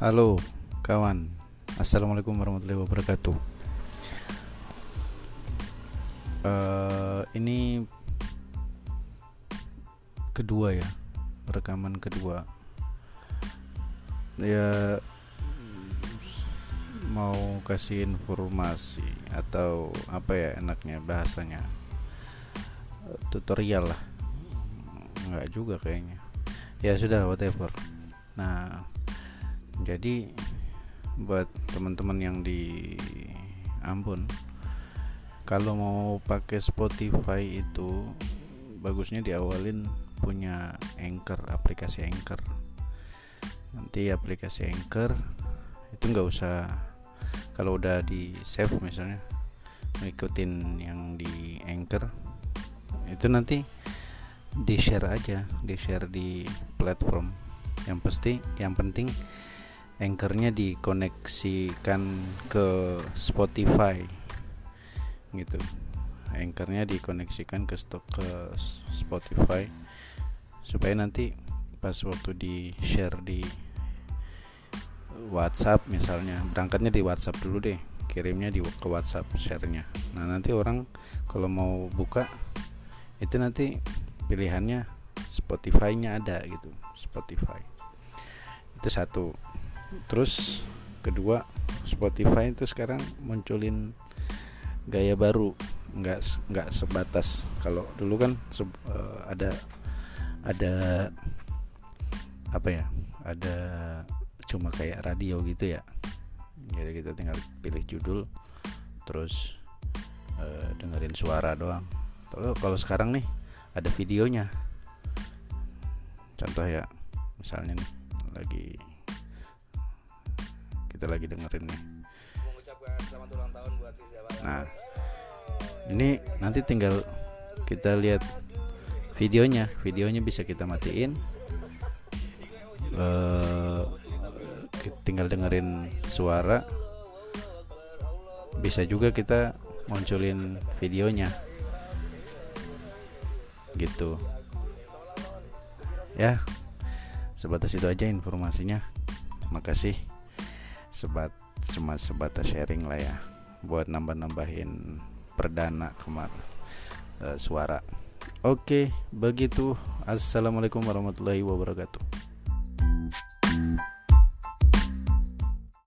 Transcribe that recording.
Halo kawan. Assalamualaikum warahmatullahi wabarakatuh. Uh, Ini Kedua ya Rekaman kedua. Ya Mau kasih informasi Atau apa ya enaknya bahasanya? Tutorial lah. Enggak juga kayaknya. Ya sudah whatever. Nah jadi buat teman-teman yang di Ambon kalau mau pakai Spotify itu bagusnya diawalin punya Anchor aplikasi Anchor. Nanti aplikasi Anchor itu nggak usah kalau udah di save misalnya ngikutin yang di Anchor itu nanti di share aja di share di platform. Yang pasti yang penting anchornya dikoneksikan ke Spotify. Gitu. Anchornya dikoneksikan ke stok ke Spotify. Supaya nanti pas waktu di share di WhatsApp misalnya berangkatnya di WhatsApp dulu deh kirimnya di ke WhatsApp sharenya. Nah nanti orang kalau mau buka itu nanti pilihannya Spotify-nya ada gitu Spotify. Itu satu terus kedua Spotify itu sekarang munculin gaya baru. Nggak nggak sebatas. Kalau dulu kan se, uh, ada ada apa ya? Ada cuma kayak radio gitu ya. Jadi kita tinggal pilih judul terus uh, dengerin suara doang. Kalau kalau sekarang nih ada videonya. Contoh ya misalnya nih lagi kita lagi dengerin nih. Nah ini nanti tinggal kita lihat videonya. Videonya bisa kita matiin. Uh, tinggal dengerin suara. Bisa juga kita munculin videonya. Gitu. Ya sebatas itu aja informasinya. Makasih sebat cuma sebatas sharing lah ya. Buat nambah-nambahin perdana kemarin uh, suara. Oke begitu. Assalamualaikum warahmatullahi wabarakatuh